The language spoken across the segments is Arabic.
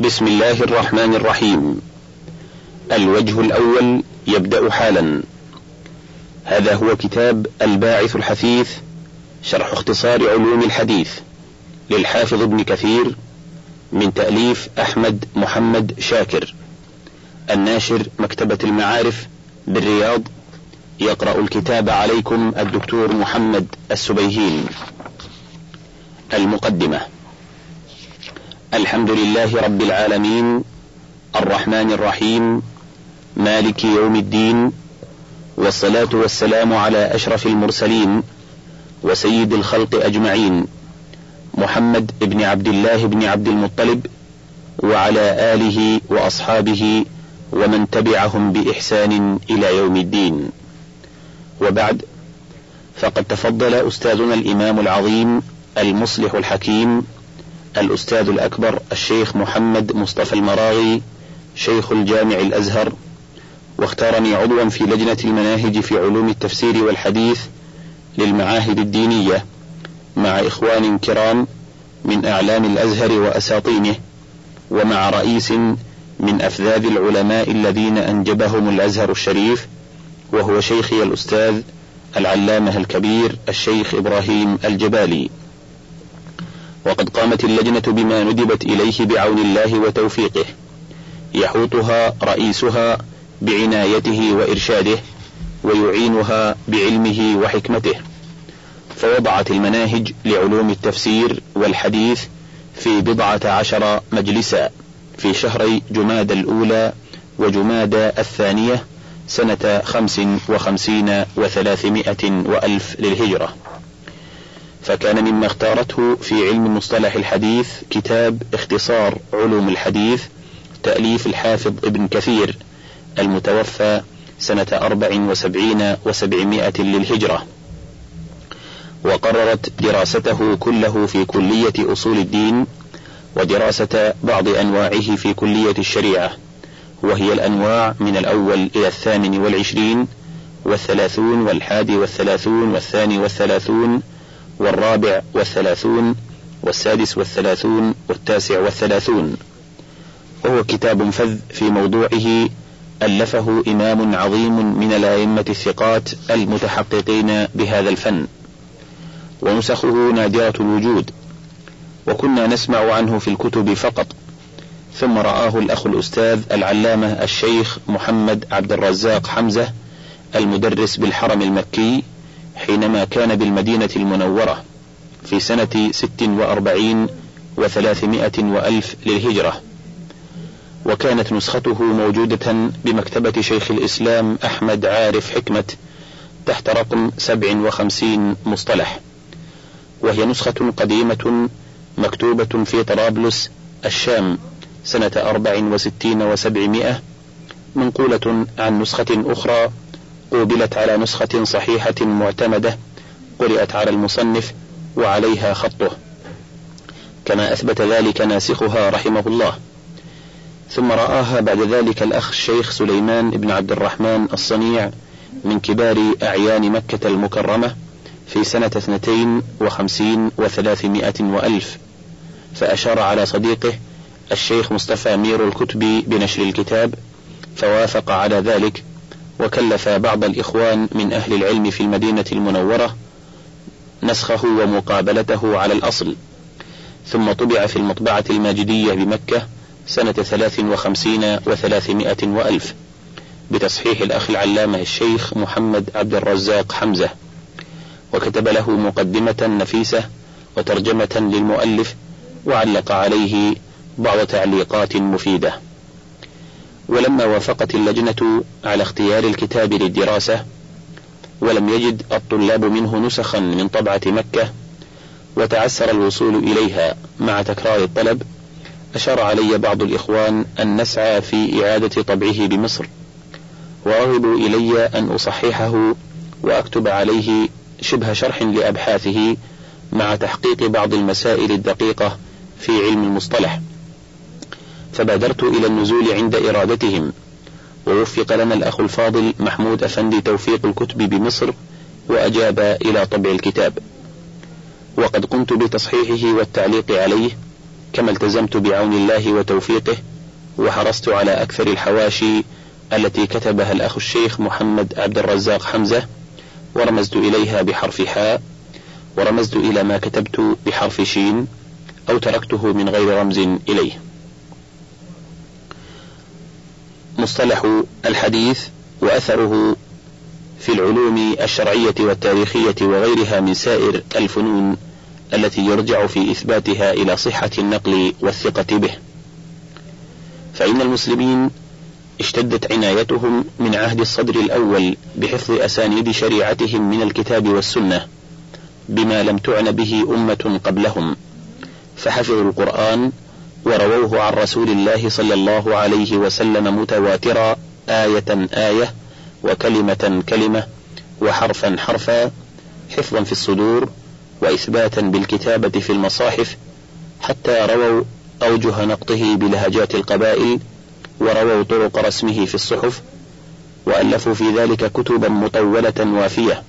بسم الله الرحمن الرحيم. الوجه الأول يبدأ حالا. هذا هو كتاب الباعث الحثيث شرح اختصار علوم الحديث للحافظ ابن كثير من تأليف أحمد محمد شاكر. الناشر مكتبة المعارف بالرياض. يقرأ الكتاب عليكم الدكتور محمد السبيهين. المقدمة. الحمد لله رب العالمين الرحمن الرحيم مالك يوم الدين والصلاة والسلام على أشرف المرسلين وسيد الخلق أجمعين محمد بن عبد الله بن عبد المطلب وعلى آله وأصحابه ومن تبعهم بإحسان إلى يوم الدين. وبعد فقد تفضل أستاذنا الإمام العظيم المصلح الحكيم الأستاذ الأكبر الشيخ محمد مصطفى المراغي شيخ الجامع الأزهر واختارني عضوا في لجنة المناهج في علوم التفسير والحديث للمعاهد الدينية مع إخوان كرام من أعلام الأزهر وأساطينه ومع رئيس من أفذاذ العلماء الذين أنجبهم الأزهر الشريف وهو شيخي الأستاذ العلامة الكبير الشيخ إبراهيم الجبالي. وقد قامت اللجنة بما ندبت إليه بعون الله وتوفيقه. يحوطها رئيسها بعنايته وإرشاده ويعينها بعلمه وحكمته. فوضعت المناهج لعلوم التفسير والحديث في بضعة عشر مجلسا في شهري جماد الأولى وجماد الثانية سنة خمس وخمسين وثلاثمائة وألف للهجرة. فكان مما اختارته في علم مصطلح الحديث كتاب اختصار علوم الحديث تأليف الحافظ ابن كثير المتوفى سنة أربع وسبعين وسبعمائة للهجرة. وقررت دراسته كله في كلية أصول الدين ودراسة بعض أنواعه في كلية الشريعة وهي الأنواع من الأول إلى الثامن والعشرين والثلاثون والحادي والثلاثون والثاني والثلاثون والرابع والثلاثون والسادس والثلاثون والتاسع والثلاثون. وهو كتاب فذ في موضوعه ألفه إمام عظيم من الأئمة الثقات المتحققين بهذا الفن. ونسخه نادرة الوجود. وكنا نسمع عنه في الكتب فقط. ثم رآه الأخ الأستاذ العلامة الشيخ محمد عبد الرزاق حمزة المدرس بالحرم المكي حينما كان بالمدينة المنورة في سنة ست وأربعين وثلاثمائة وألف للهجرة وكانت نسخته موجودة بمكتبة شيخ الإسلام أحمد عارف حكمة تحت رقم سبع وخمسين مصطلح وهي نسخة قديمة مكتوبة في طرابلس الشام سنة أربع وستين وسبعمائة منقولة عن نسخة أخرى قوبلت على نسخة صحيحة معتمدة قرأت على المصنف وعليها خطه. كما أثبت ذلك ناسخها رحمه الله. ثم رآها بعد ذلك الأخ الشيخ سليمان بن عبد الرحمن الصنيع من كبار أعيان مكة المكرمة في سنة اثنتين وخمسين وثلاثمائة وألف. فأشار على صديقه الشيخ مصطفى مير الكتبي بنشر الكتاب فوافق على ذلك وكلف بعض الإخوان من أهل العلم في المدينة المنورة نسخه ومقابلته على الأصل. ثم طبع في المطبعة الماجدية بمكة سنة ثلاث وخمسين وثلاثمائة وألف بتصحيح الأخ العلامة الشيخ محمد عبد الرزاق حمزة وكتب له مقدمة نفيسة وترجمة للمؤلف وعلق عليه بعض تعليقات مفيدة. ولما وافقت اللجنة على اختيار الكتاب للدراسة ولم يجد الطلاب منه نسخا من طبعة مكة وتعسر الوصول إليها مع تكرار الطلب أشار علي بعض الإخوان أن نسعى في إعادة طبعه بمصر ورغبوا إلي أن أصححه وأكتب عليه شبه شرح لأبحاثه مع تحقيق بعض المسائل الدقيقة في علم المصطلح. فبادرت إلى النزول عند إرادتهم. ووفق لنا الأخ الفاضل محمود أفندي توفيق الكتب بمصر وأجاب إلى طبع الكتاب. وقد قمت بتصحيحه والتعليق عليه كما التزمت بعون الله وتوفيقه وحرصت على أكثر الحواشي التي كتبها الأخ الشيخ محمد عبد الرزاق حمزة ورمزت إليها بحرف حاء ورمزت إلى ما كتبت بحرف شين أو تركته من غير رمز إليه. مصطلح الحديث وأثره في العلوم الشرعية والتاريخية وغيرها من سائر الفنون التي يرجع في إثباتها إلى صحة النقل والثقة به. فإن المسلمين اشتدت عنايتهم من عهد الصدر الأول بحفظ أسانيد شريعتهم من الكتاب والسنة بما لم تعنى به أمة قبلهم. فحفظوا القرآن ورووه عن رسول الله صلى الله عليه وسلم متواترا آية آية وكلمة كلمة وحرفا حرفا حفظا في الصدور وإثباتا بالكتابة في المصاحف حتى رووا أوجه نقطه بلهجات القبائل ورووا طرق رسمه في الصحف وألفوا في ذلك كتبا مطولة وافية.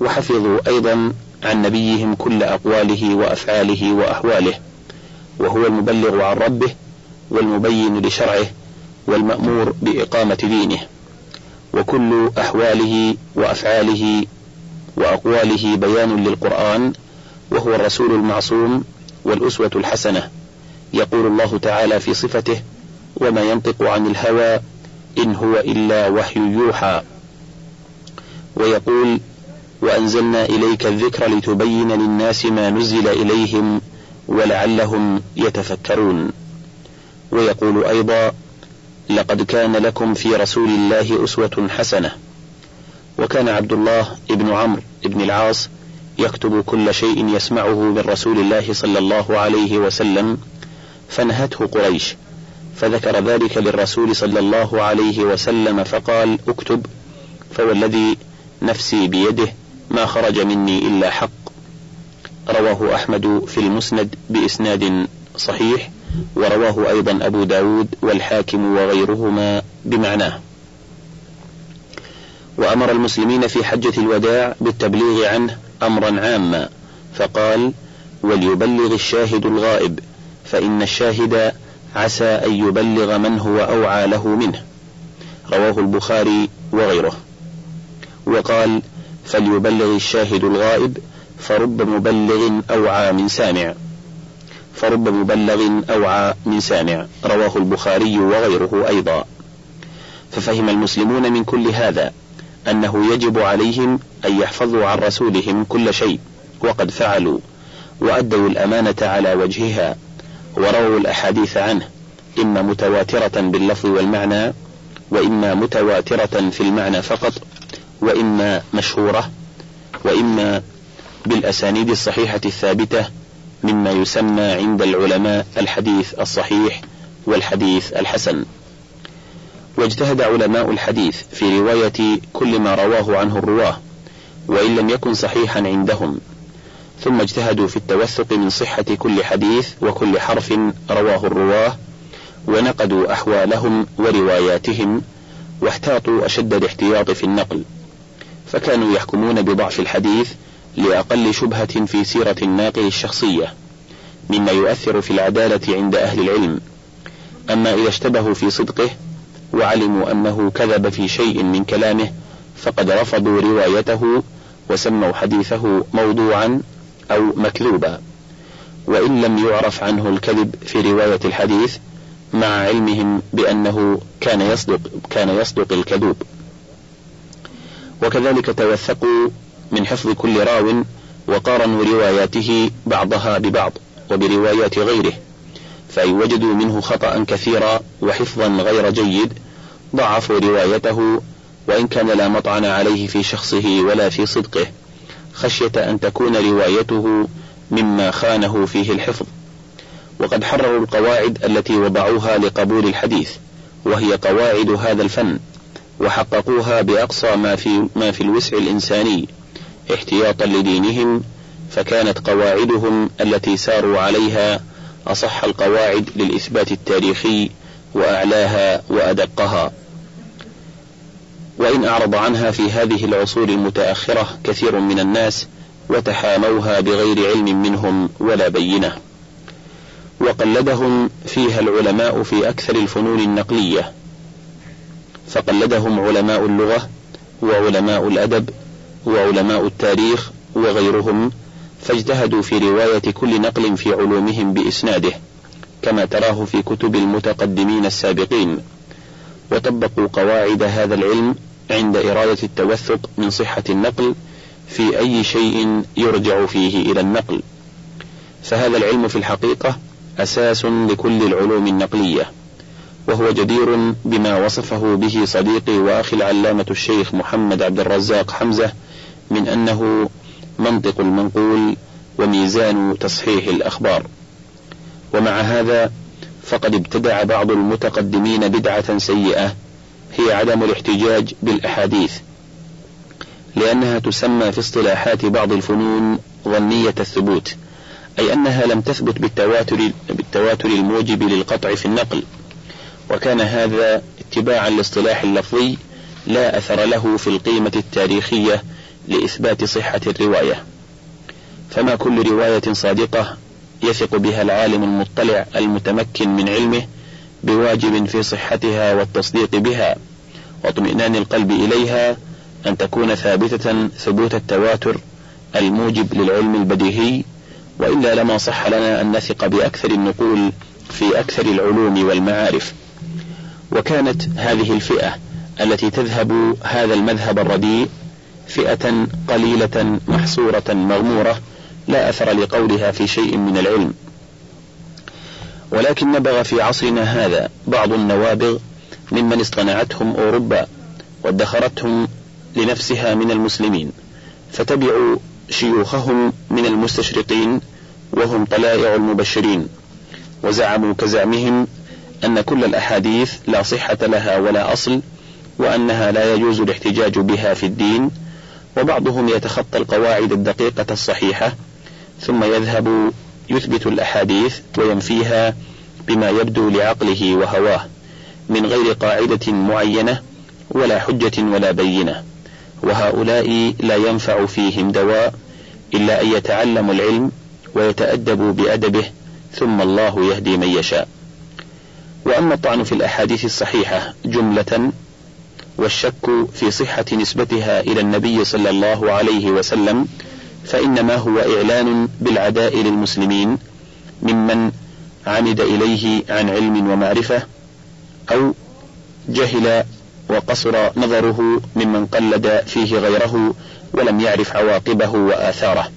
وحفظوا أيضا عن نبيهم كل أقواله وأفعاله وأحواله. وهو المبلغ عن ربه والمبين لشرعه والمأمور بإقامة دينه. وكل أحواله وأفعاله وأقواله بيان للقرآن وهو الرسول المعصوم والأسوة الحسنة يقول الله تعالى في صفته وما ينطق عن الهوى إن هو إلا وحي يوحى ويقول وأنزلنا إليك الذكر لتبين للناس ما نزل إليهم ولعلهم يتفكرون. ويقول أيضا لقد كان لكم في رسول الله أسوة حسنة وكان عبد الله بن عمرو بن العاص يكتب كل شيء يسمعه من رسول الله صلى الله عليه وسلم فنهته قريش فذكر ذلك للرسول صلى الله عليه وسلم فقال اكتب فوالذي نفسي بيده ما خرج مني إلا حق. رواه أحمد في المسند بإسناد صحيح ورواه أيضا أبو داود والحاكم وغيرهما بمعناه. وأمر المسلمين في حجة الوداع بالتبليغ عنه أمرا عاما فقال وليبلغ الشاهد الغائب فإن الشاهد عسى أن يبلغ من هو أوعى له منه. رواه البخاري وغيره. وقال فليبلغ الشاهد الغائب فرب مبلغ أوعى من سامع. فرب مبلغ أوعى من سامع. رواه البخاري وغيره أيضا. ففهم المسلمون من كل هذا أنه يجب عليهم أن يحفظوا عن رسولهم كل شيء وقد فعلوا وأدوا الأمانة على وجهها ورووا الأحاديث عنه إما متواترة باللفظ والمعنى وإما متواترة في المعنى فقط وإما مشهورة وإما بالأسانيد الصحيحة الثابتة مما يسمى عند العلماء الحديث الصحيح والحديث الحسن. واجتهد علماء الحديث في رواية كل ما رواه عنه الرواه وإن لم يكن صحيحا عندهم. ثم اجتهدوا في التوثق من صحة كل حديث وكل حرف رواه الرواه ونقدوا أحوالهم ورواياتهم واحتاطوا أشد الاحتياط في النقل. فكانوا يحكمون بضعف الحديث لأقل شبهة في سيرة الناقل الشخصية مما يؤثر في العدالة عند أهل العلم. أما إذا اشتبهوا في صدقه وعلموا أنه كذب في شيء من كلامه فقد رفضوا روايته وسموا حديثه موضوعا أو مكذوبا. وإن لم يعرف عنه الكذب في رواية الحديث مع علمهم بأنه كان يصدق كان يصدق الكذوب. وكذلك توثقوا من حفظ كل راو وقارنوا رواياته بعضها ببعض وبروايات غيره فإن وجدوا منه خطأ كثيرا وحفظا غير جيد ضعفوا روايته وإن كان لا مطعن عليه في شخصه ولا في صدقه خشية أن تكون روايته مما خانه فيه الحفظ. وقد حرروا القواعد التي وضعوها لقبول الحديث وهي قواعد هذا الفن وحققوها بأقصى ما في ما في الوسع الإنساني. احتياطا لدينهم فكانت قواعدهم التي ساروا عليها أصح القواعد للإثبات التاريخي وأعلاها وأدقها. وإن أعرض عنها في هذه العصور المتأخرة كثير من الناس وتحاموها بغير علم منهم ولا بينة. وقلدهم فيها العلماء في أكثر الفنون النقلية. فقلدهم علماء اللغة وعلماء الأدب وعلماء التاريخ وغيرهم فاجتهدوا في رواية كل نقل في علومهم بإسناده كما تراه في كتب المتقدمين السابقين. وطبقوا قواعد هذا العلم عند إرادة التوثق من صحة النقل في أي شيء يرجع فيه إلى النقل. فهذا العلم في الحقيقة أساس لكل العلوم النقلية. وهو جدير بما وصفه به صديقي وأخي العلامة الشيخ محمد عبد الرزاق حمزة من أنه منطق المنقول وميزان تصحيح الأخبار. ومع هذا فقد ابتدع بعض المتقدمين بدعة سيئة هي عدم الاحتجاج بالأحاديث لأنها تسمى في اصطلاحات بعض الفنون ظنية الثبوت أي أنها لم تثبت بالتواتر, بالتواتر الموجب للقطع في النقل. وكان هذا اتباعا لاصطلاح اللفظي لا أثر له في القيمة التاريخية لإثبات صحة الرواية. فما كل رواية صادقة يثق بها العالم المطلع المتمكن من علمه بواجب في صحتها والتصديق بها. واطمئنان القلب إليها أن تكون ثابتة ثبوت التواتر الموجب للعلم البديهي وإلا لما صح لنا أن نثق بأكثر النقول في أكثر العلوم والمعارف. وكانت هذه الفئة التي تذهب هذا المذهب الرديء فئة قليلة محصورة مغمورة لا أثر لقولها في شيء من العلم. ولكن نبغ في عصرنا هذا بعض النوابغ ممن اصطنعتهم أوروبا وادخرتهم لنفسها من المسلمين فتبعوا شيوخهم من المستشرقين وهم طلائع المبشرين وزعموا كزعمهم أن كل الأحاديث لا صحة لها ولا أصل وأنها لا يجوز الاحتجاج بها في الدين وبعضهم يتخطى القواعد الدقيقة الصحيحة ثم يذهب يثبت الأحاديث وينفيها بما يبدو لعقله وهواه من غير قاعدة معينة ولا حجة ولا بينة. وهؤلاء لا ينفع فيهم دواء إلا أن يتعلموا العلم ويتأدبوا بأدبه ثم الله يهدي من يشاء. وأما الطعن في الأحاديث الصحيحة جملة والشك في صحة نسبتها إلى النبي صلى الله عليه وسلم فإنما هو إعلان بالعداء للمسلمين ممن عمد إليه عن علم ومعرفة أو جهل وقصر نظره ممن قلد فيه غيره ولم يعرف عواقبه وآثاره.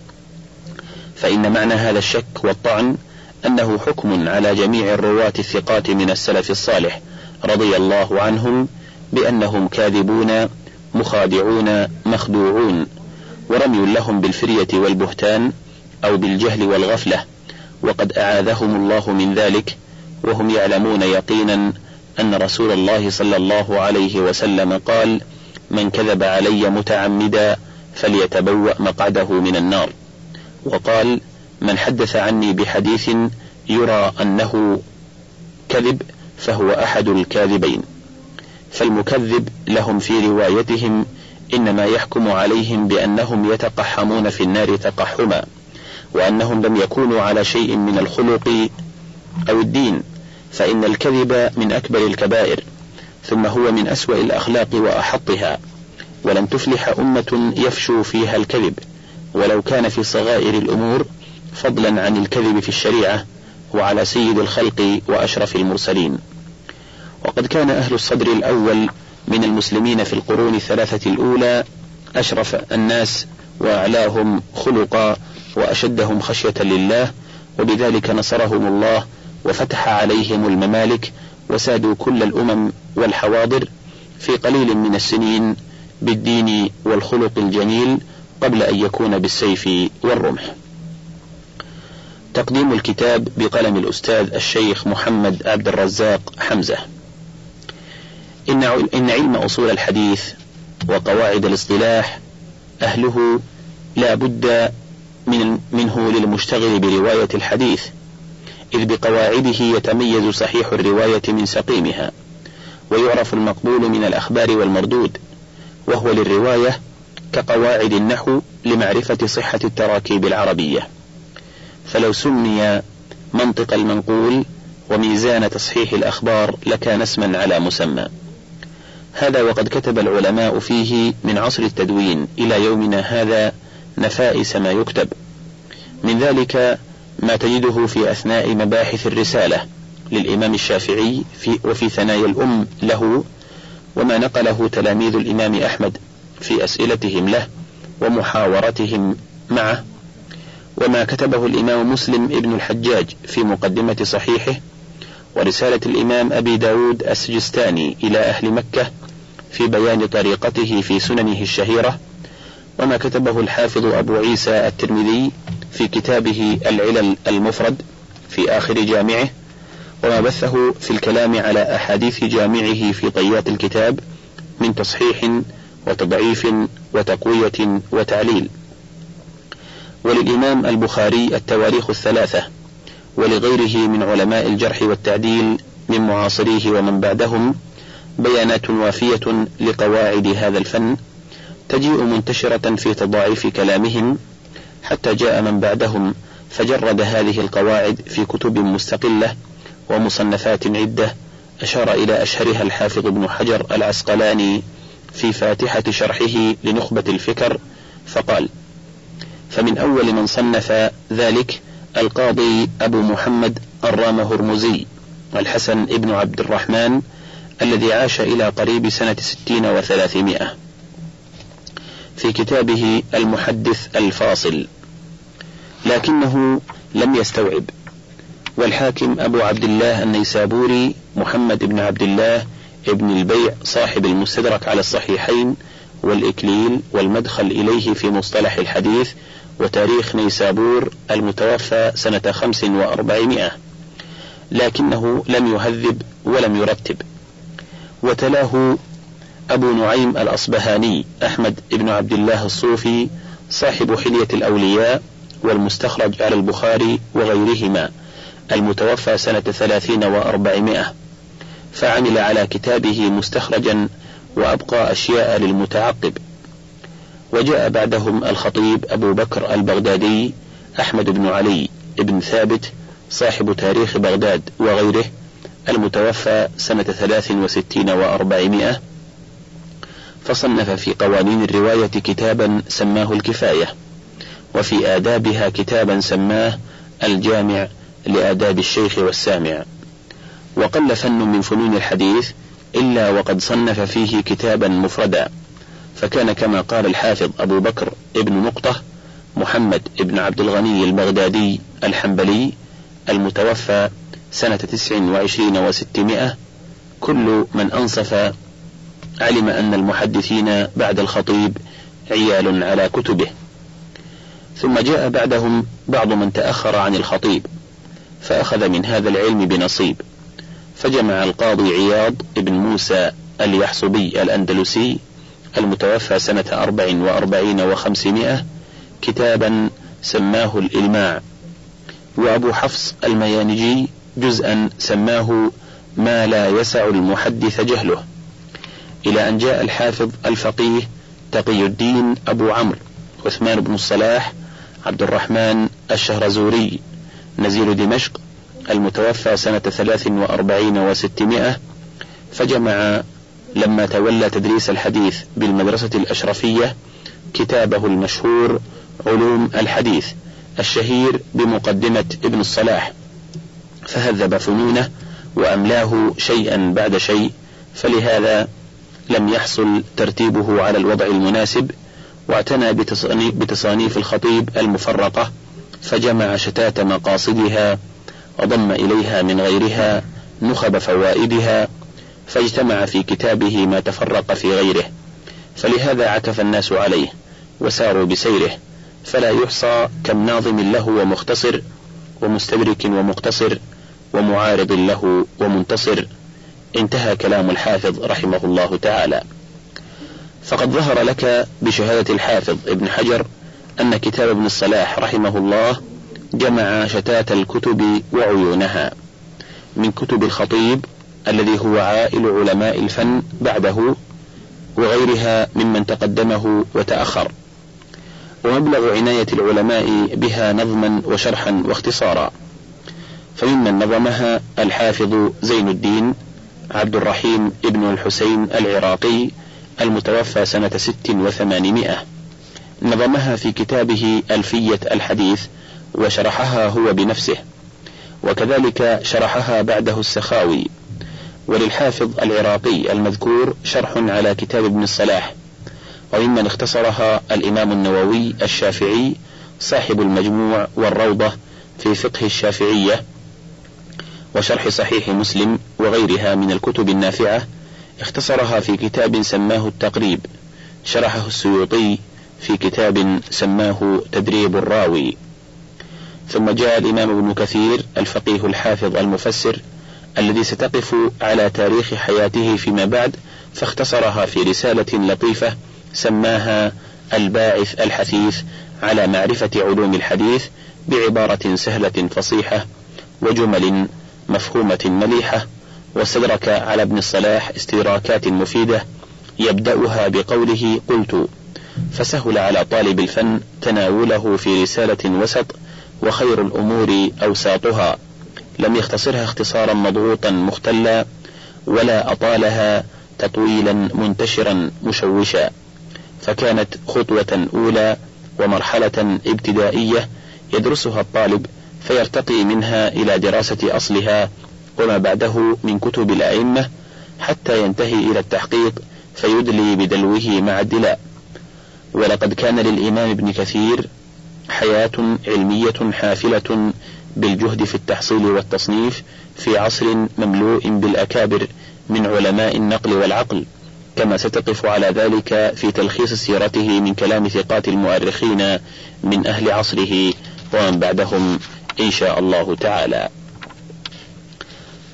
فإن معنى هذا الشك والطعن أنه حكم على جميع الرواة الثقات من السلف الصالح رضي الله عنهم بأنهم كاذبون مخادعون مخدوعون ورمي لهم بالفرية والبهتان أو بالجهل والغفلة وقد أعاذهم الله من ذلك وهم يعلمون يقينا أن رسول الله صلى الله عليه وسلم قال من كذب علي متعمدا فليتبوأ مقعده من النار وقال من حدث عني بحديث يرى أنه كذب فهو أحد الكاذبين. فالمكذب لهم في روايتهم إنما يحكم عليهم بأنهم يتقحمون في النار تقحما وأنهم لم يكونوا على شيء من الخلق أو الدين فإن الكذب من أكبر الكبائر ثم هو من أسوأ الأخلاق وأحطها ولن تفلح أمة يفشو فيها الكذب ولو كان في صغائر الأمور فضلا عن الكذب في الشريعة وعلى سيد الخلق وأشرف المرسلين وقد كان أهل الصدر الأول من المسلمين في القرون الثلاثة الأولى أشرف الناس وأعلاهم خلقا وأشدهم خشية لله وبذلك نصرهم الله وفتح عليهم الممالك وسادوا كل الأمم والحواضر في قليل من السنين بالدين والخلق الجميل قبل أن يكون بالسيف والرمح. تقديم الكتاب بقلم الأستاذ الشيخ محمد عبد الرزاق حمزة. إن علم أصول الحديث وقواعد الاصطلاح أهله لا بد من منه للمشتغل برواية الحديث إذ بقواعده يتميز صحيح الرواية من سقيمها ويعرف المقبول من الأخبار والمردود وهو للرواية كقواعد النحو لمعرفة صحة التراكيب العربية فلو سمي منطق المنقول وميزان تصحيح الأخبار لكان اسما على مسمى. هذا وقد كتب العلماء فيه من عصر التدوين إلى يومنا هذا نفائس ما يكتب. من ذلك ما تجده في أثناء مباحث الرسالة للإمام الشافعي في وفي ثنايا الأم له وما نقله تلاميذ الإمام أحمد في أسئلتهم له ومحاورتهم معه. وما كتبه الإمام مسلم ابن الحجاج في مقدمة صحيحه ورسالة الإمام أبي داود السجستاني إلى أهل مكة في بيان طريقته في سننه الشهيرة وما كتبه الحافظ أبو عيسى الترمذي في كتابه العلل المفرد في آخر جامعه وما بثه في الكلام على أحاديث جامعه في طيات الكتاب من تصحيح وتضعيف وتقوية وتعليل. وللإمام البخاري التواريخ الثلاثة ولغيره من علماء الجرح والتعديل من معاصريه ومن بعدهم بيانات وافية لقواعد هذا الفن تجيء منتشرة في تضاعيف كلامهم حتى جاء من بعدهم فجرد هذه القواعد في كتب مستقلة ومصنفات عدة أشار إلى أشهرها الحافظ ابن حجر العسقلاني في فاتحة شرحه لنخبة الفكر فقال: فمن أول من صنف ذلك القاضي أبو محمد الرام هرمزي الحسن ابن عبد الرحمن الذي عاش إلى قريب سنة ستين وثلاثمائة. في كتابه المحدث الفاصل. لكنه لم يستوعب. والحاكم أبو عبد الله النيسابوري محمد بن عبد الله ابن البيع صاحب المستدرك على الصحيحين والإكليل والمدخل إليه في مصطلح الحديث وتاريخ نيسابور المتوفى سنة خمس وأربعمائة لكنه لم يهذب ولم يرتب. وتلاه أبو نعيم الأصبهاني أحمد بن عبد الله الصوفي صاحب حلية الأولياء والمستخرج على البخاري وغيرهما المتوفى سنة ثلاثين وأربعمائة. فعمل على كتابه مستخرجا وأبقى أشياء للمتعقب. وجاء بعدهم الخطيب أبو بكر البغدادي أحمد بن علي بن ثابت صاحب تاريخ بغداد وغيره المتوفى سنة ثلاث وستين وأربعمائة فصنف في قوانين الرواية كتابا سماه الكفاية وفي آدابها كتابا سماه الجامع لآداب الشيخ والسامع. وقل فن من فنون الحديث إلا وقد صنف فيه كتابا مفردا. فكان كما قال الحافظ أبو بكر ابن نقطة محمد ابن عبد الغني البغدادي الحنبلي المتوفى سنة تسع وعشرين وستمائة كل من أنصف علم أن المحدثين بعد الخطيب عيال على كتبه. ثم جاء بعدهم بعض من تأخر عن الخطيب فأخذ من هذا العلم بنصيب. فجمع القاضي عياض بن موسى اليحصبي الأندلسي المتوفى سنة أربع وأربعين وخمسمائة كتابا سماه الإلماع. وأبو حفص الميانجي جزءا سماه ما لا يسع المحدث جهله. إلى أن جاء الحافظ الفقيه تقي الدين أبو عمرو عثمان بن الصلاح عبد الرحمن الشهرزوري. نزيل دمشق المتوفى سنة ثلاث وأربعين وستمائة فجمع لما تولى تدريس الحديث بالمدرسة الأشرفية كتابه المشهور علوم الحديث الشهير بمقدمة ابن الصلاح فهذب فنونه وأملاه شيئا بعد شيء فلهذا لم يحصل ترتيبه على الوضع المناسب واعتنى بتصانيف الخطيب المفرقة فجمع شتات مقاصدها وضم إليها من غيرها نخب فوائدها فاجتمع في كتابه ما تفرق في غيره فلهذا عكف الناس عليه وساروا بسيره فلا يحصى كم ناظم له ومختصر ومستدرك ومقتصر ومعارض له ومنتصر انتهى كلام الحافظ رحمه الله تعالى. فقد ظهر لك بشهادة الحافظ ابن حجر أن كتاب ابن الصلاح رحمه الله جمع شتات الكتب وعيونها من كتب الخطيب الذي هو عائل علماء الفن بعده وغيرها ممن تقدمه وتأخر. ومبلغ عناية العلماء بها نظما وشرحا واختصارا. فممن نظمها الحافظ زين الدين عبد الرحيم ابن الحسين العراقي المتوفى سنة ست وثمانمائة. نظمها في كتابه ألفية الحديث وشرحها هو بنفسه. وكذلك شرحها بعده السخاوي. وللحافظ العراقي المذكور شرح على كتاب ابن الصلاح وممن اختصرها الإمام النووي الشافعي صاحب المجموع والروضة في فقه الشافعية وشرح صحيح مسلم وغيرها من الكتب النافعة اختصرها في كتاب سماه التقريب شرحه السيوطي في كتاب سماه تدريب الراوي. ثم جاء الإمام ابن كثير الفقيه الحافظ المفسر الذي ستقف على تاريخ حياته فيما بعد فاختصرها في رسالة لطيفة سماها الباعث الحثيث على معرفة علوم الحديث بعبارة سهلة فصيحة وجمل مفهومة مليحة واستدرك على ابن الصلاح استدراكات مفيدة يبدأها بقوله قلت. فسهل على طالب الفن تناوله في رسالة وسط وخير الأمور أوساطها. لم يختصرها اختصارا مضغوطا مختلا ولا أطالها تطويلا منتشرا مشوشا. فكانت خطوة أولى ومرحلة ابتدائية يدرسها الطالب فيرتقي منها إلى دراسة أصلها وما بعده من كتب الأئمة حتى ينتهي إلى التحقيق فيدلي بدلوه مع الدلاء. ولقد كان للإمام ابن كثير حياة علمية حافلة بالجهد في التحصيل والتصنيف في عصر مملوء بالأكابر من علماء النقل والعقل كما ستقف على ذلك في تلخيص سيرته من كلام ثقات المؤرخين من أهل عصره ومن بعدهم إن شاء الله تعالى.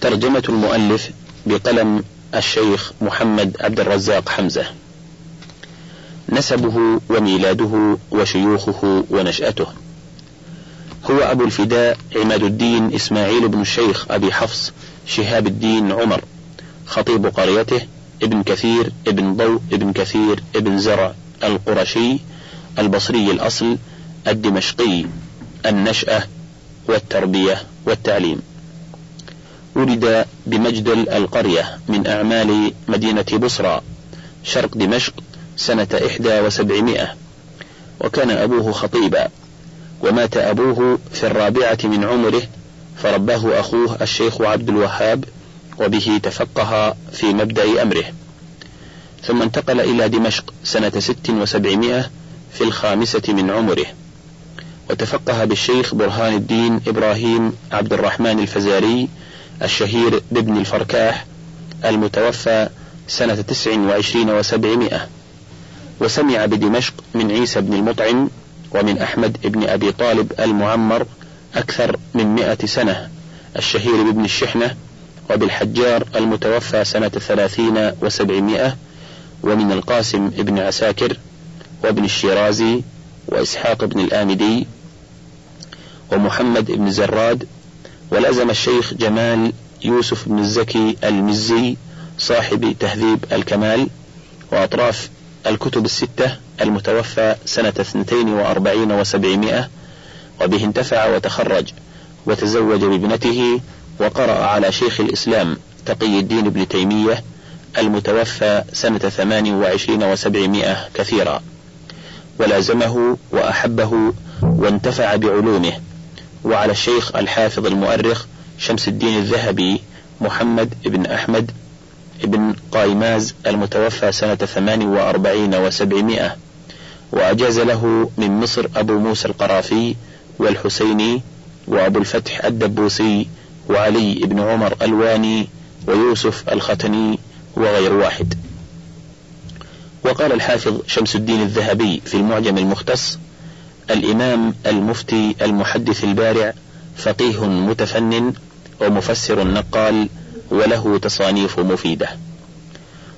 ترجمة المؤلف بقلم الشيخ محمد عبد الرزاق حمزة. نسبه وميلاده وشيوخه ونشأته. هو أبو الفداء عماد الدين إسماعيل بن الشيخ أبي حفص شهاب الدين عمر خطيب قريته ابن كثير ابن ضوء ابن كثير ابن زرع القرشي البصري الأصل الدمشقي النشأة والتربية والتعليم. ولد بمجدل القرية من أعمال مدينة بصرى شرق دمشق سنة إحدى وسبعمائة وكان أبوه خطيبا. ومات أبوه في الرابعة من عمره فرباه أخوه الشيخ عبد الوهاب وبه تفقه في مبدأ أمره. ثم انتقل إلى دمشق سنة ست وسبعمائة في الخامسة من عمره. وتفقه بالشيخ برهان الدين إبراهيم عبد الرحمن الفزاري الشهير بابن الفركاح المتوفى سنة تسع وعشرين وسبعمائة. وسمع بدمشق من عيسى بن المطعم ومن أحمد بن أبي طالب المعمر أكثر من مئة سنة الشهير بابن الشحنة وبالحجار المتوفى سنة ثلاثين وسبعمائة ومن القاسم بن عساكر وابن الشيرازي وإسحاق بن الآمدي ومحمد بن زراد ولزم الشيخ جمال يوسف بن الزكي المزي صاحب تهذيب الكمال وأطراف الكتب الستة المتوفى سنة اثنتين وأربعين وسبعمائة وبه انتفع وتخرج وتزوج بابنته وقرأ على شيخ الإسلام تقي الدين ابن تيمية المتوفى سنة ثمان وعشرين وسبعمائة كثيرا. ولازمه وأحبه وانتفع بعلومه. وعلى الشيخ الحافظ المؤرخ شمس الدين الذهبي محمد بن أحمد بن قايماز المتوفى سنة ثمان وأربعين وسبعمائة. وأجاز له من مصر أبو موسى القرافي والحسيني وأبو الفتح الدبوسي وعلي بن عمر الواني ويوسف الختني وغير واحد. وقال الحافظ شمس الدين الذهبي في المعجم المختص الإمام المفتي المحدث البارع فقيه متفنن ومفسر نقال وله تصانيف مفيدة.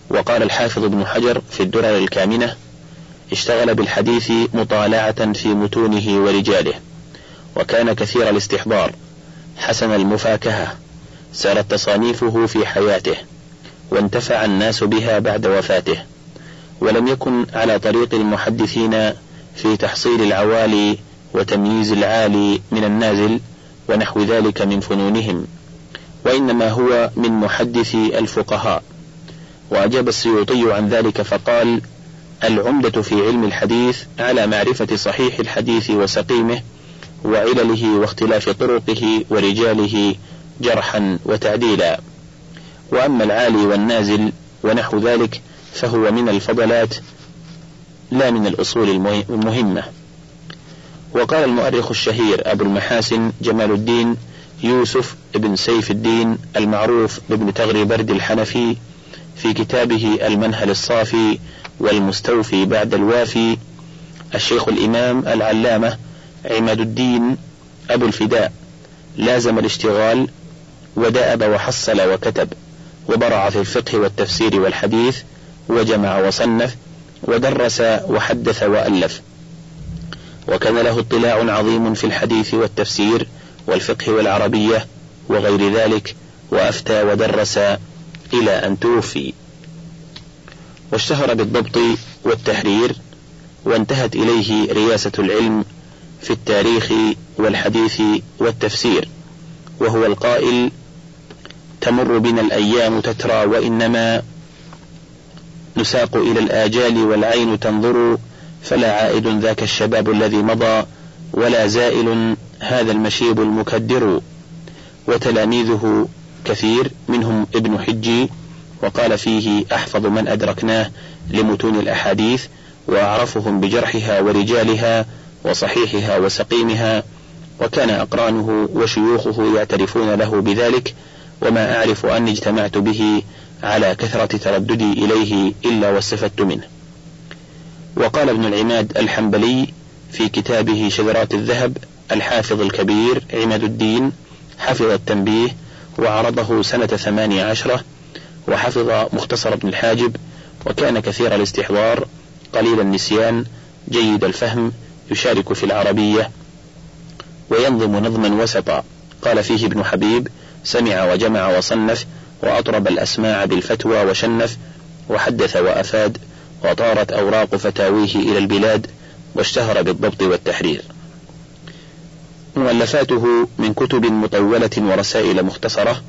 وقال الحافظ ابن حجر في الدرر الكامنة اشتغل بالحديث مطالعة في متونه ورجاله وكان كثير الاستحضار. حسن المفاكهة. سارت تصانيفه في حياته وانتفع الناس بها بعد وفاته. ولم يكن على طريق المحدثين في تحصيل العوالي وتمييز العالي من النازل ونحو ذلك من فنونهم وإنما هو من محدثي الفقهاء. وأجاب السيوطي عن ذلك فقال العمدة في علم الحديث على معرفة صحيح الحديث وسقيمه وعلله واختلاف طرقه ورجاله جرحا وتعديلا. وأما العالي والنازل ونحو ذلك فهو من الفضلات لا من الأصول المهمة. وقال المؤرخ الشهير أبو المحاسن جمال الدين يوسف بن سيف الدين المعروف بابن تغري برد الحنفي في كتابه المنهل الصافي والمستوفي بعد الوافي الشيخ الإمام العلامة عماد الدين أبو الفداء. لازم الاشتغال ودأب وحصل وكتب وبرع في الفقه والتفسير والحديث وجمع وصنف ودرس وحدث وألف. وكان له اطلاع عظيم في الحديث والتفسير والفقه والعربية وغير ذلك وأفتى ودرس إلى أن توفي. واشتهر بالضبط والتحرير وانتهت إليه رياسة العلم في التاريخ والحديث والتفسير وهو القائل تمر بنا الأيام تترى وإنما نساق إلى الآجال والعين تنظر فلا عائد ذاك الشباب الذي مضى ولا زائل هذا المشيب المكدر. وتلاميذه كثير منهم ابن حجي وقال فيه أحفظ من أدركناه لمتون الأحاديث وأعرفهم بجرحها ورجالها وصحيحها وسقيمها وكان أقرانه وشيوخه يعترفون له بذلك وما أعرف أني اجتمعت به على كثرة ترددي إليه إلا واستفدت منه. وقال ابن العماد الحنبلي في كتابه شذرات الذهب الحافظ الكبير عماد الدين حفظ التنبيه وعرضه سنة ثمانية عشرة وحفظ مختصر ابن الحاجب وكان كثير الاستحضار قليل النسيان جيد الفهم يشارك في العربية وينظم نظما وسطا. قال فيه ابن حبيب سمع وجمع وصنف وأطرب الأسماع بالفتوى وشنف وحدث وأفاد وطارت أوراق فتاويه إلى البلاد واشتهر بالضبط والتحرير. مؤلفاته من كتب مطولة ورسائل مختصرة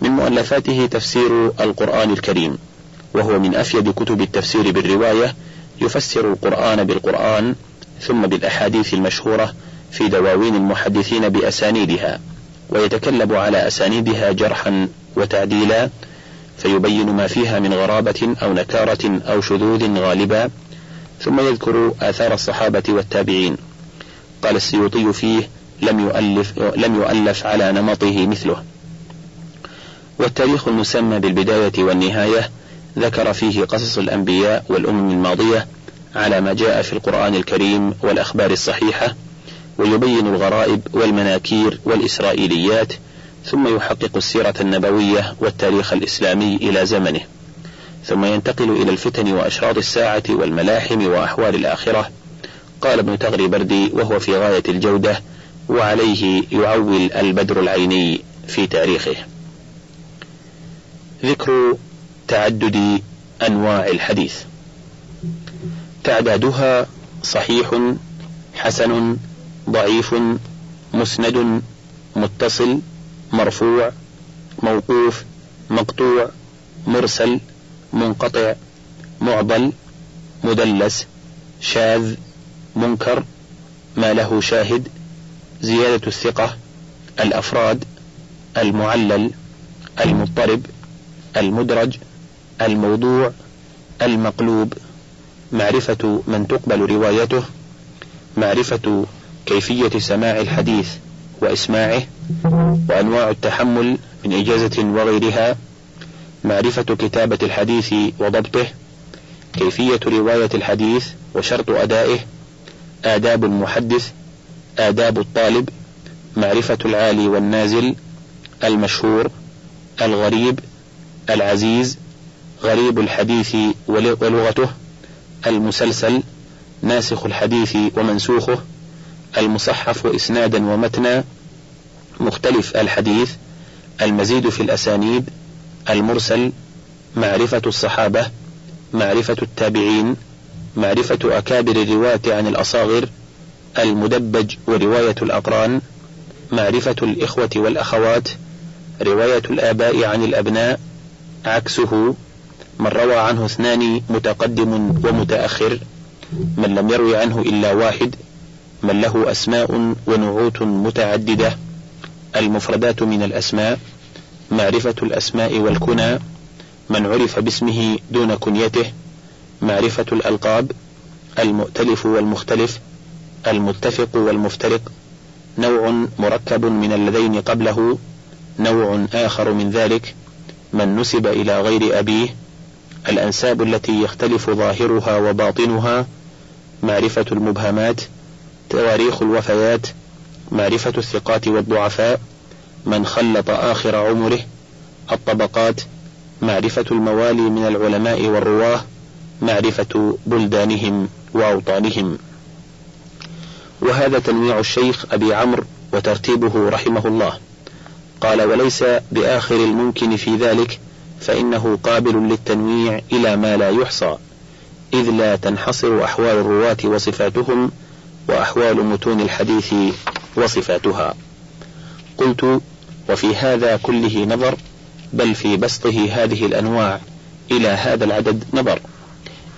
من مؤلفاته تفسير القرآن الكريم وهو من أفيد كتب التفسير بالرواية يفسر القرآن بالقرآن ثم بالأحاديث المشهورة في دواوين المحدثين بأسانيدها ويتكلم على أسانيدها جرحا وتعديلا فيبين ما فيها من غرابة أو نكارة أو شذوذ غالبا ثم يذكر آثار الصحابة والتابعين. قال السيوطي فيه لم يؤلف, لم يؤلف على نمطه مثله. والتاريخ المسمى بالبداية والنهاية ذكر فيه قصص الأنبياء والأمم الماضية على ما جاء في القرآن الكريم والأخبار الصحيحة ويبين الغرائب والمناكير والإسرائيليات ثم يحقق السيرة النبوية والتاريخ الإسلامي إلى زمنه. ثم ينتقل إلى الفتن وأشراط الساعة والملاحم وأحوال الآخرة. قال ابن تغري بردي وهو في غاية الجودة وعليه يعول البدر العيني في تاريخه. ذكر تعدد أنواع الحديث. تعدادها صحيح حسن ضعيف مسند متصل مرفوع موقوف مقطوع مرسل منقطع معضل مدلس شاذ منكر ما له شاهد زيادة الثقة الأفراد المعلل المضطرب. المدرج الموضوع المقلوب. معرفة من تقبل روايته معرفة كيفية سماع الحديث وإسماعه وأنواع التحمل من إجازة وغيرها. معرفة كتابة الحديث وضبطه كيفية رواية الحديث وشرط أدائه. آداب المحدث آداب الطالب. معرفة العالي والنازل المشهور الغريب. العزيز غريب الحديث ولغته المسلسل ناسخ الحديث ومنسوخه المصحف إسنادا ومتنا مختلف الحديث المزيد في الأسانيد المرسل معرفة الصحابة معرفة التابعين معرفة أكابر الرواة عن الأصاغر المدبج ورواية الأقران معرفة الإخوة والأخوات رواية الآباء عن الأبناء عكسه من روى عنه اثنان متقدم ومتأخر من لم يروي عنه إلا واحد من له أسماء ونعوت متعددة المفردات من الأسماء معرفة الأسماء والكنى من عرف باسمه دون كنيته معرفة الألقاب المؤتلف والمختلف المتفق والمفترق نوع مركب من اللذين قبله نوع آخر من ذلك من نسب إلى غير أبيه الأنساب التي يختلف ظاهرها وباطنها معرفة المبهمات تواريخ الوفيات معرفة الثقات والضعفاء من خلط آخر عمره الطبقات معرفة الموالي من العلماء والرواة معرفة بلدانهم وأوطانهم. وهذا تنويع الشيخ أبي عمرو وترتيبه رحمه الله. قال وليس بآخر الممكن في ذلك فإنه قابل للتنويع إلى ما لا يحصى إذ لا تنحصر أحوال الرواة وصفاتهم وأحوال متون الحديث وصفاتها. قلت وفي هذا كله نظر بل في بسطه هذه الأنواع إلى هذا العدد نظر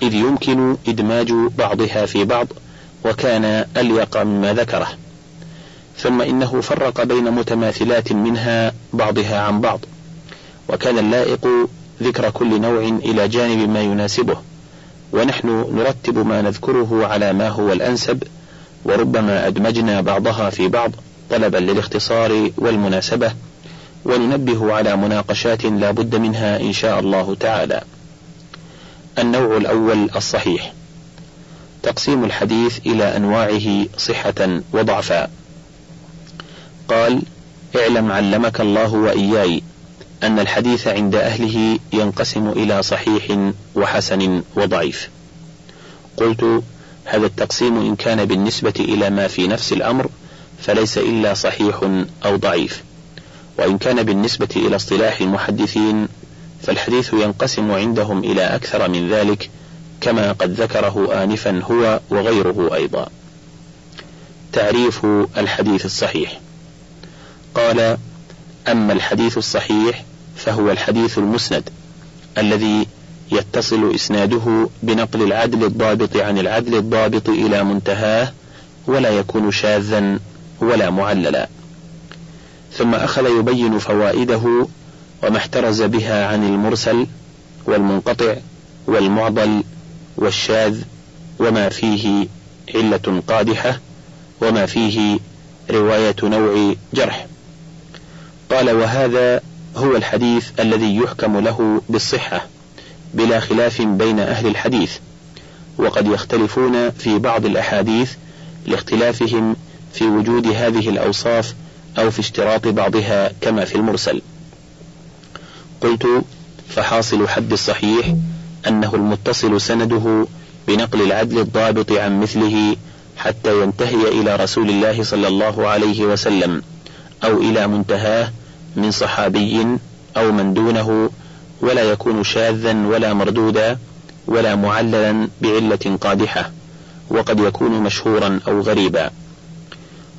إذ يمكن إدماج بعضها في بعض وكان أليق مما ذكره. ثم إنه فرق بين متماثلات منها بعضها عن بعض وكان اللائق ذكر كل نوع إلى جانب ما يناسبه ونحن نرتب ما نذكره على ما هو الأنسب وربما أدمجنا بعضها في بعض طلبا للاختصار والمناسبة وننبه على مناقشات لا بد منها إن شاء الله تعالى. النوع الأول الصحيح تقسيم الحديث إلى أنواعه صحة وضعفا. قال اعلم علمك الله وإياي أن الحديث عند أهله ينقسم إلى صحيح وحسن وضعيف. قلت هذا التقسيم إن كان بالنسبة إلى ما في نفس الأمر فليس إلا صحيح أو ضعيف. وإن كان بالنسبة إلى اصطلاح المحدثين فالحديث ينقسم عندهم إلى أكثر من ذلك كما قد ذكره آنفا هو وغيره أيضا. تعريف الحديث الصحيح. قال أما الحديث الصحيح فهو الحديث المسند الذي يتصل إسناده بنقل العدل الضابط عن العدل الضابط إلى منتهاه ولا يكون شاذا ولا معللا. ثم أخذ يبين فوائده وما احترز بها عن المرسل والمنقطع والمعضل والشاذ وما فيه علة قادحة وما فيه رواية نوع جرح. قال وهذا هو الحديث الذي يحكم له بالصحة بلا خلاف بين أهل الحديث وقد يختلفون في بعض الأحاديث لاختلافهم في وجود هذه الأوصاف أو في اشتراط بعضها كما في المرسل. قلت فحاصل حد الصحيح أنه المتصل سنده بنقل العدل الضابط عن مثله حتى ينتهي إلى رسول الله صلى الله عليه وسلم أو إلى منتهاه من صحابي أو من دونه ولا يكون شاذا ولا مردودا ولا معللا بعلة قادحة وقد يكون مشهورا أو غريبا.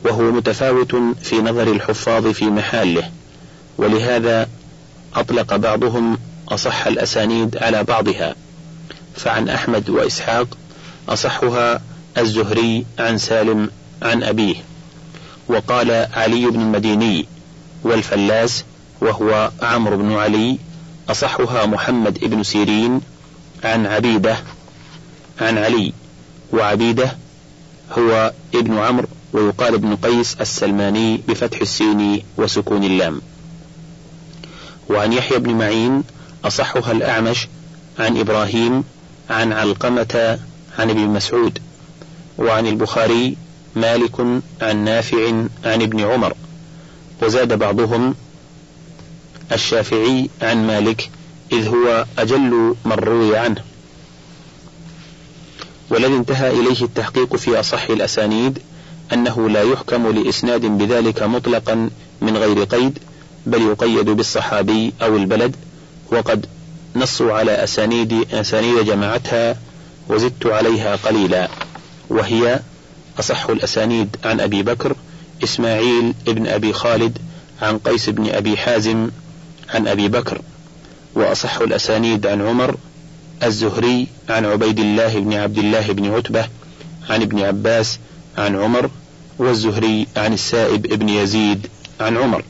وهو متفاوت في نظر الحفاظ في محاله ولهذا أطلق بعضهم أصح الأسانيد على بعضها. فعن أحمد وإسحاق أصحها الزهري عن سالم عن أبيه وقال علي بن المديني والفلاس وهو عمرو بن علي أصحها محمد بن سيرين عن عبيدة عن علي وعبيدة هو ابن عمرو ويقال ابن قيس السلماني بفتح السين وسكون اللام. وعن يحيى بن معين أصحها الأعمش عن إبراهيم عن علقمة عن ابن مسعود. وعن البخاري مالك عن نافع عن ابن عمر. وزاد بعضهم الشافعي عن مالك إذ هو أجل من روي عنه. والذي انتهى إليه التحقيق في أصح الأسانيد أنه لا يحكم لإسناد بذلك مطلقا من غير قيد بل يقيد بالصحابي أو البلد وقد نصوا على أسانيد أسانيد جمعتها وزدت عليها قليلا وهي أصح الأسانيد عن أبي بكر إسماعيل ابن أبي خالد عن قيس بن أبي حازم عن أبي بكر وأصح الأسانيد عن عمر الزهري عن عبيد الله بن عبد الله بن عتبة عن ابن عباس عن عمر والزهري عن السائب بن يزيد عن عمر.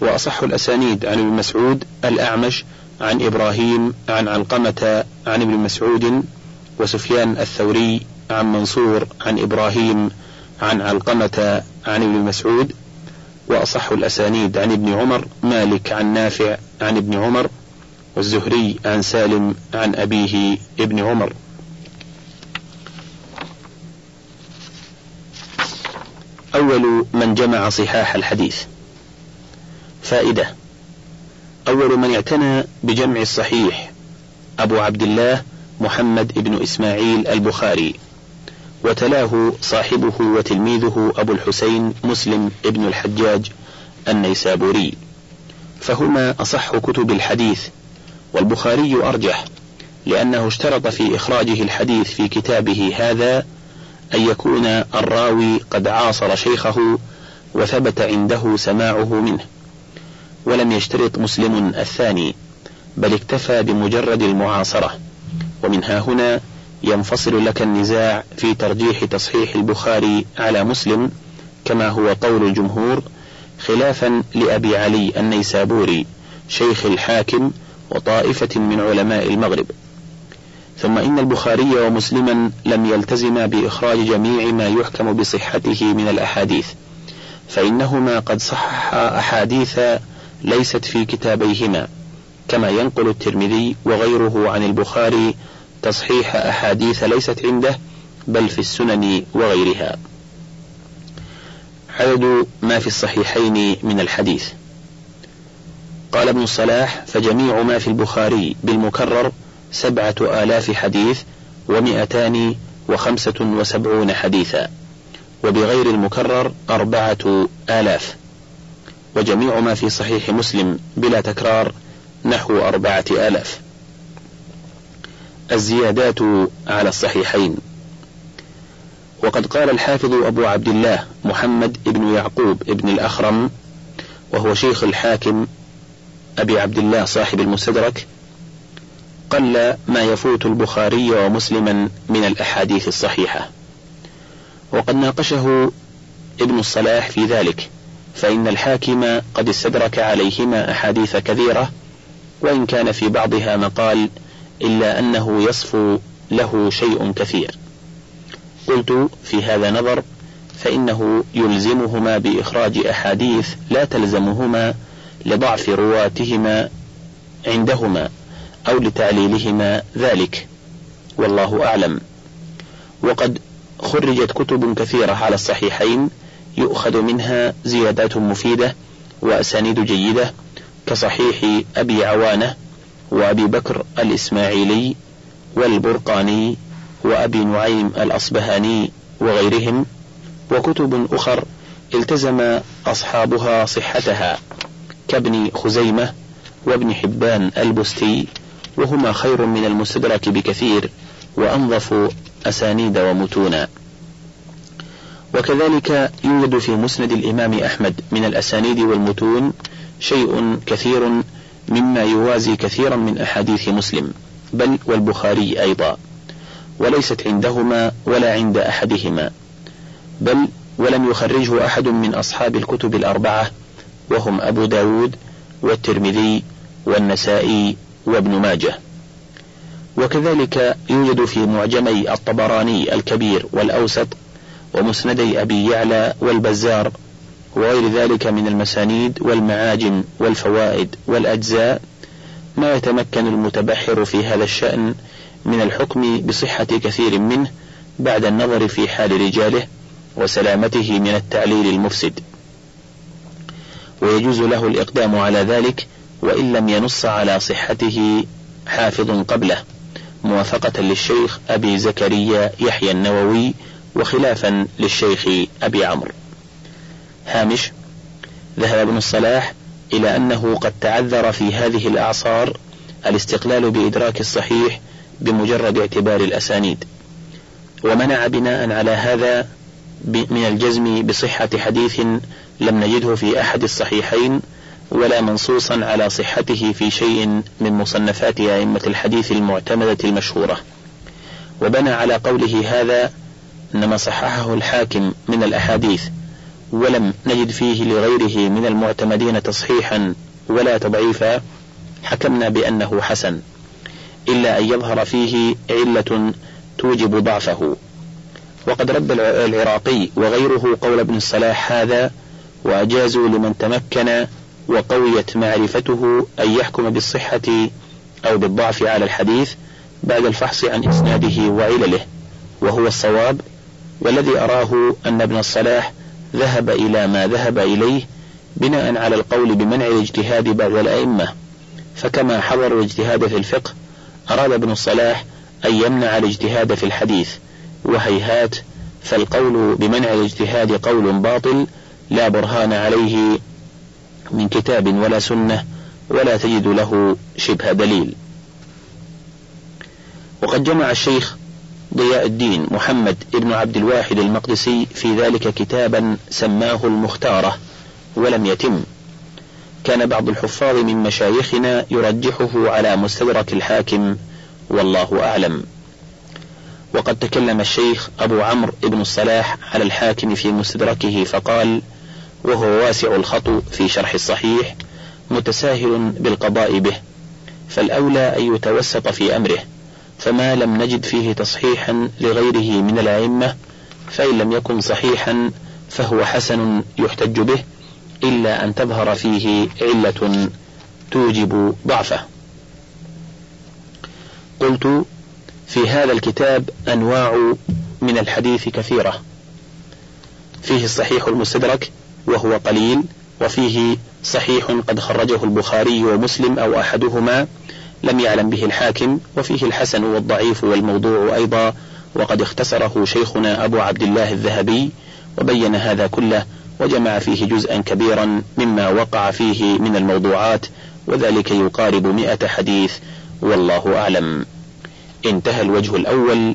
وأصح الأسانيد عن ابن مسعود الأعمش عن إبراهيم عن علقمة عن ابن مسعود وسفيان الثوري عن منصور عن إبراهيم عن علقمة عن ابن مسعود وأصح الأسانيد عن ابن عمر مالك عن نافع عن ابن عمر والزهري عن سالم عن أبيه ابن عمر. أول من جمع صحاح الحديث. فائدة أول من اعتنى بجمع الصحيح أبو عبد الله محمد بن إسماعيل البخاري. وتلاه صاحبه وتلميذه أبو الحسين مسلم بن الحجاج النيسابوري. فهما أصح كتب الحديث والبخاري أرجح لأنه اشترط في إخراجه الحديث في كتابه هذا أن يكون الراوي قد عاصر شيخه وثبت عنده سماعه منه. ولم يشترط مسلم الثاني بل اكتفى بمجرد المعاصرة. ومنها هنا ينفصل لك النزاع في ترجيح تصحيح البخاري على مسلم كما هو قول الجمهور خلافا لأبي علي النيسابوري شيخ الحاكم وطائفة من علماء المغرب. ثم إن البخاري ومسلما لم يلتزما بإخراج جميع ما يحكم بصحته من الأحاديث فإنهما قد صححا أحاديث ليست في كتابيهما كما ينقل الترمذي وغيره عن البخاري تصحيح أحاديث ليست عنده بل في السنن وغيرها. عدد ما في الصحيحين من الحديث. قال ابن الصلاح فجميع ما في البخاري بالمكرر سبعة آلاف حديث ومئتان وخمسة وسبعون حديثا وبغير المكرر أربعة آلاف. وجميع ما في صحيح مسلم بلا تكرار نحو أربعة آلاف. الزيادات على الصحيحين. وقد قال الحافظ أبو عبد الله محمد بن يعقوب بن الأخرم وهو شيخ الحاكم أبي عبد الله صاحب المستدرك قل ما يفوت البخاري ومسلما من الأحاديث الصحيحة. وقد ناقشه ابن الصلاح في ذلك فإن الحاكم قد استدرك عليهما أحاديث كثيرة وإن كان في بعضها مقال إلا أنه يصفو له شيء كثير. قلت في هذا نظر فإنه يلزمهما بإخراج أحاديث لا تلزمهما لضعف رواتهما عندهما أو لتعليلهما ذلك. والله أعلم. وقد خرجت كتب كثيرة على الصحيحين يؤخذ منها زيادات مفيدة وأسانيد جيدة كصحيح أبي عوانة وأبي بكر الإسماعيلي والبرقاني وأبي نعيم الأصبهاني وغيرهم وكتب أخر التزم أصحابها صحتها كابن خزيمة وابن حبان البستي وهما خير من المستدرك بكثير وأنظف أسانيد ومتونا. وكذلك يوجد في مسند الإمام أحمد من الأسانيد والمتون شيء كثير مما يوازي كثيرا من أحاديث مسلم بل والبخاري أيضا وليست عندهما ولا عند أحدهما بل ولم يخرجه أحد من أصحاب الكتب الأربعة وهم أبو داود والترمذي والنسائي وابن ماجه. وكذلك يوجد في معجمي الطبراني الكبير والأوسط ومسندي أبي يعلى والبزار وغير ذلك من المسانيد والمعاجم والفوائد والأجزاء ما يتمكن المتبحر في هذا الشأن من الحكم بصحة كثير منه بعد النظر في حال رجاله وسلامته من التعليل المفسد. ويجوز له الإقدام على ذلك وإن لم ينص على صحته حافظ قبله موافقة للشيخ أبي زكريا يحيى النووي وخلافا للشيخ أبي عمرو. هامش ذهب ابن الصلاح إلى أنه قد تعذر في هذه الأعصار الاستقلال بإدراك الصحيح بمجرد اعتبار الأسانيد. ومنع بناء على هذا من الجزم بصحة حديث لم نجده في أحد الصحيحين ولا منصوصا على صحته في شيء من مصنفات أئمة الحديث المعتمدة المشهورة. وبنى على قوله هذا إنما صححه الحاكم من الأحاديث. ولم نجد فيه لغيره من المعتمدين تصحيحا ولا تضعيفا حكمنا بأنه حسن إلا أن يظهر فيه علة توجب ضعفه. وقد رد العراقي وغيره قول ابن الصلاح هذا وأجازوا لمن تمكن وقويت معرفته أن يحكم بالصحة أو بالضعف على الحديث بعد الفحص عن إسناده وعلله وهو الصواب والذي أراه أن ابن الصلاح ذهب إلى ما ذهب إليه بناء على القول بمنع الاجتهاد بعد الأئمة. فكما حضر الاجتهاد في الفقه أراد ابن الصلاح أن يمنع الاجتهاد في الحديث. وهيهات فالقول بمنع الاجتهاد قول باطل لا برهان عليه من كتاب ولا سنة ولا تجد له شبه دليل. وقد جمع الشيخ ضياء الدين محمد بن عبد الواحد المقدسي في ذلك كتابا سماه المختارة ولم يتم. كان بعض الحفاظ من مشايخنا يرجحه على مستدرك الحاكم والله أعلم. وقد تكلم الشيخ أبو عمرو بن الصلاح على الحاكم في مستدركه فقال وهو واسع الخط في شرح الصحيح متساهل بالقضاء به فالأولى أن يتوسط في أمره. فما لم نجد فيه تصحيحا لغيره من الأئمة فإن لم يكن صحيحا فهو حسن يحتج به إلا أن تظهر فيه علة توجب ضعفه. قلت في هذا الكتاب أنواع من الحديث كثيرة. فيه الصحيح المستدرك وهو قليل وفيه صحيح قد خرجه البخاري ومسلم أو أحدهما لم يعلم به الحاكم وفيه الحسن والضعيف والموضوع أيضا. وقد اختصره شيخنا أبو عبد الله الذهبي وبين هذا كله وجمع فيه جزءا كبيرا مما وقع فيه من الموضوعات وذلك يقارب مئة حديث والله أعلم. انتهى الوجه الأول.